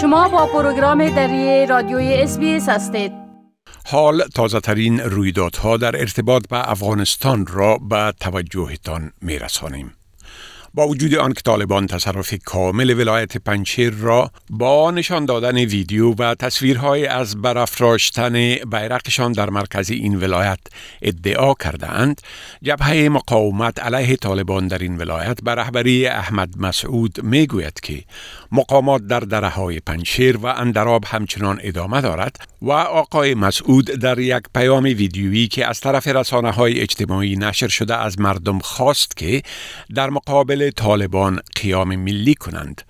شما با پروگرام دری رادیوی اس هستید حال تازه ترین رویدادها در ارتباط به افغانستان را به توجهتان می رسانیم. با وجود آنکه طالبان تصرف کامل ولایت پنجشیر را با نشان دادن ویدیو و تصویرهای از برافراشتن بیرقشان در مرکز این ولایت ادعا کرده اند جبهه مقاومت علیه طالبان در این ولایت به رهبری احمد مسعود می گوید که مقامات در دره های پنشیر و اندراب همچنان ادامه دارد و آقای مسعود در یک پیام ویدیویی که از طرف رسانه های اجتماعی نشر شده از مردم خواست که در مقابل طالبان قیام ملی کنند.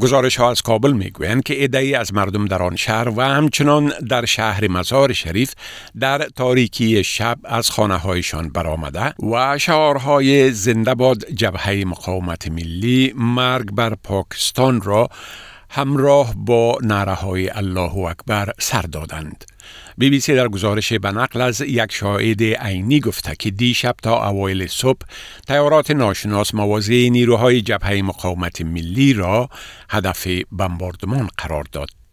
گزارش ها از کابل می گویند که ادهی از مردم در آن شهر و همچنان در شهر مزار شریف در تاریکی شب از خانه هایشان برآمده و شعارهای زنده باد جبهه مقاومت ملی مرگ بر پاکستان را همراه با نعره های الله اکبر سر دادند. بی بی سی در گزارش به نقل از یک شاهد عینی گفته که دیشب تا اوایل صبح تیارات ناشناس موازی نیروهای جبهه مقاومت ملی را هدف بمباردمان قرار داد.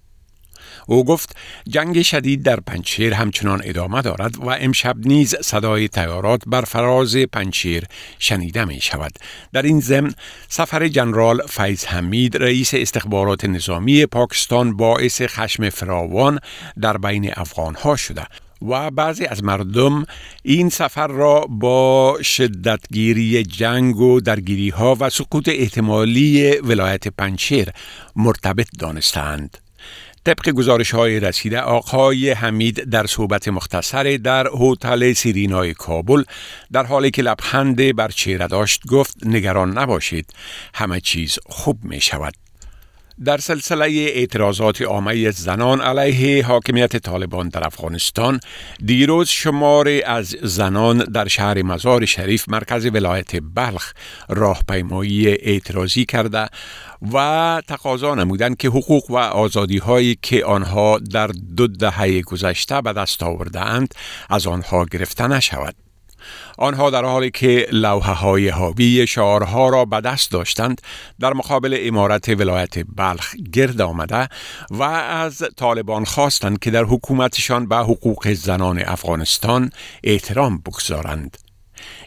او گفت جنگ شدید در پنچیر همچنان ادامه دارد و امشب نیز صدای تیارات بر فراز پنچیر شنیده می شود. در این ضمن سفر جنرال فیض حمید رئیس استخبارات نظامی پاکستان باعث خشم فراوان در بین افغان ها شده و بعضی از مردم این سفر را با شدتگیری جنگ و درگیری ها و سقوط احتمالی ولایت پنچیر مرتبط دانستند. طبق گزارش های رسیده آقای حمید در صحبت مختصر در هتل سیرینای کابل در حالی که لبخند بر چهره داشت گفت نگران نباشید همه چیز خوب می شود در سلسله اعتراضات عامه زنان علیه حاکمیت طالبان در افغانستان دیروز شمار از زنان در شهر مزار شریف مرکز ولایت بلخ راهپیمایی اعتراضی کرده و تقاضا نمودند که حقوق و آزادی هایی که آنها در دو دهه گذشته به دست آوردهاند از آنها گرفته نشود. آنها در حالی که لوحه های حاوی شعارها را به دست داشتند در مقابل امارت ولایت بلخ گرد آمده و از طالبان خواستند که در حکومتشان به حقوق زنان افغانستان احترام بگذارند.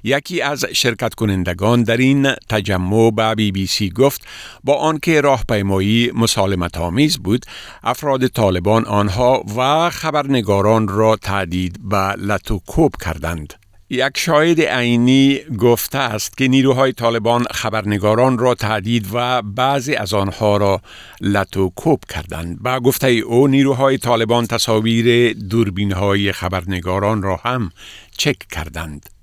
یکی از شرکت کنندگان در این تجمع به بی بی سی گفت با آنکه راهپیمایی مسالمت آمیز بود افراد طالبان آنها و خبرنگاران را تعدید به لتو کوب کردند یک شاهد عینی گفته است که نیروهای طالبان خبرنگاران را تهدید و بعضی از آنها را لتو کوب کردند. با گفته او نیروهای طالبان تصاویر دوربین های خبرنگاران را هم چک کردند.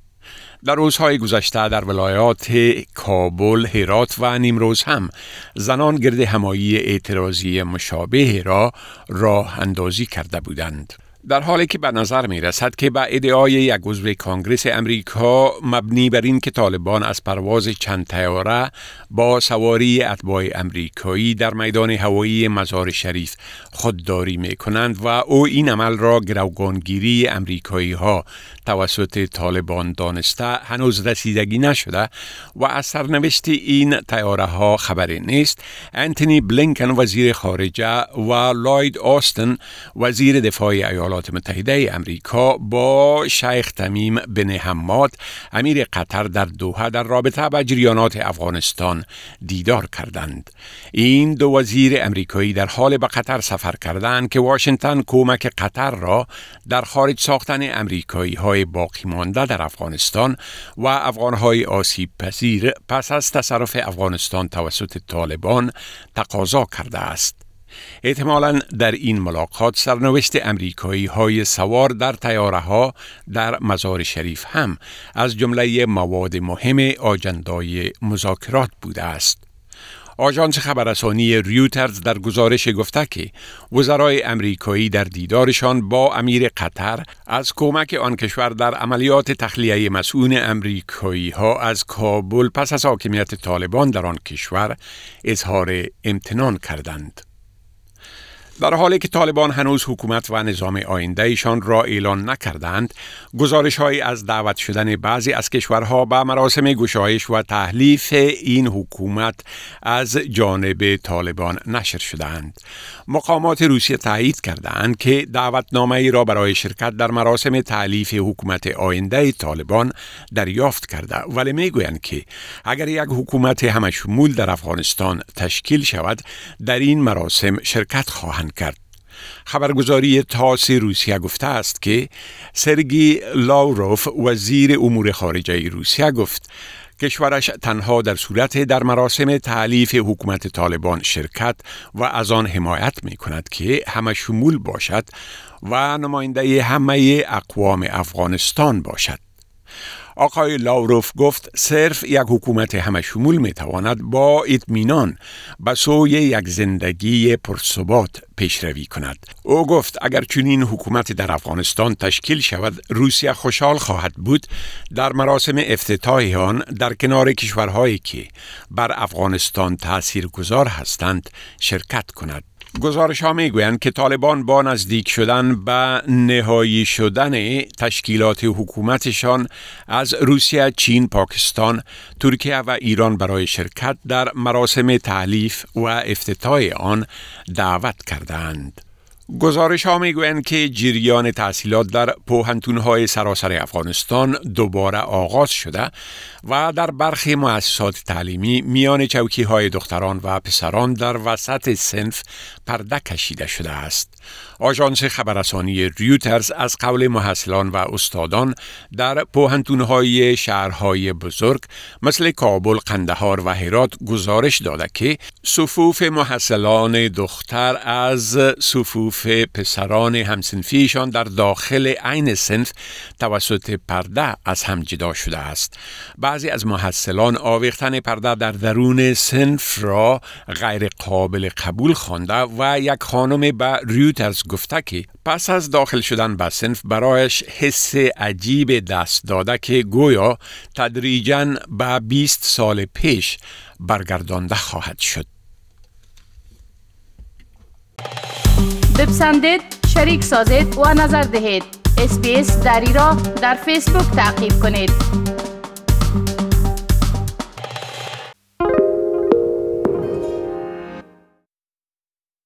در روزهای گذشته در ولایات کابل، هرات و نیمروز هم زنان گرد همایی اعتراضی مشابه را راه اندازی کرده بودند. در حالی که به نظر می رسد که به ادعای یک عضو کانگرس امریکا مبنی بر این که طالبان از پرواز چند تیاره با سواری اتباع امریکایی در میدان هوایی مزار شریف خودداری می کنند و او این عمل را گروگانگیری امریکایی ها توسط طالبان دانسته هنوز رسیدگی نشده و از سرنوشت این تیاره ها خبری نیست. انتونی بلینکن وزیر خارجه و لاید آستن وزیر دفاع ایالات متحده امریکا با شیخ تمیم بن حماد امیر قطر در دوحه در رابطه با جریانات افغانستان دیدار کردند این دو وزیر امریکایی در حال به قطر سفر کردند که واشنگتن کمک قطر را در خارج ساختن امریکایی های باقی مانده در افغانستان و افغانهای آسیب پذیر پس از تصرف افغانستان توسط طالبان تقاضا کرده است. احتمالا در این ملاقات سرنوشت امریکایی های سوار در تیاره ها در مزار شریف هم از جمله مواد مهم آجندای مذاکرات بوده است. آژانس خبررسانی ریوترز در گزارش گفته که وزرای امریکایی در دیدارشان با امیر قطر از کمک آن کشور در عملیات تخلیه مسئول امریکایی ها از کابل پس از حاکمیت طالبان در آن کشور اظهار امتنان کردند. در حالی که طالبان هنوز حکومت و نظام آیندهشان را اعلان نکردند، گزارش های از دعوت شدن بعضی از کشورها به مراسم گشایش و تحلیف این حکومت از جانب طالبان نشر شدند. مقامات روسیه تایید کردند که دعوتنامه ای را برای شرکت در مراسم تعلیف حکومت آینده طالبان دریافت کرده ولی می‌گویند که اگر یک حکومت همشمول در افغانستان تشکیل شود در این مراسم شرکت خواهند کرد خبرگزاری تاس روسیه گفته است که سرگی لاوروف وزیر امور خارجه روسیه گفت کشورش تنها در صورت در مراسم تعلیف حکومت طالبان شرکت و از آن حمایت می کند که همه شمول باشد و نماینده همه اقوام افغانستان باشد. آقای لاوروف گفت صرف یک حکومت همه شمول می تواند با اطمینان به سوی یک زندگی پرثبات پیشروی کند. او گفت اگر چنین حکومت در افغانستان تشکیل شود روسیه خوشحال خواهد بود. در مراسم افتتاح آن در کنار کشورهایی که بر افغانستان تأثیر گذار هستند شرکت کند. گزارش ها می گویند که طالبان با نزدیک شدن به نهایی شدن تشکیلات حکومتشان از روسیه، چین، پاکستان، ترکیه و ایران برای شرکت در مراسم تعلیف و افتتاح آن دعوت کردند. گزارش ها می‌گویند که جریان تحصیلات در پوهنتون های سراسر افغانستان دوباره آغاز شده و در برخی مؤسسات تعلیمی میان چوکی های دختران و پسران در وسط سنف پرده کشیده شده است. آژانس خبررسانی ریوترز از قول محصلان و استادان در پوهنتونهای شهرهای بزرگ مثل کابل، قندهار و هرات گزارش داده که صفوف محصلان دختر از صفوف پسران همسنفیشان در داخل عین سنف توسط پرده از هم جدا شده است. بعضی از محصلان آویختن پرده در درون سنف را غیر قابل قبول خوانده و یک خانم به ریوترز گفته که پس از داخل شدن به سنف برایش حس عجیب دست داده که گویا تدریجا به 20 سال پیش برگردانده خواهد شد. بپسندید، شریک سازید و نظر دهید. اسپیس دری را در فیسبوک تعقیب کنید.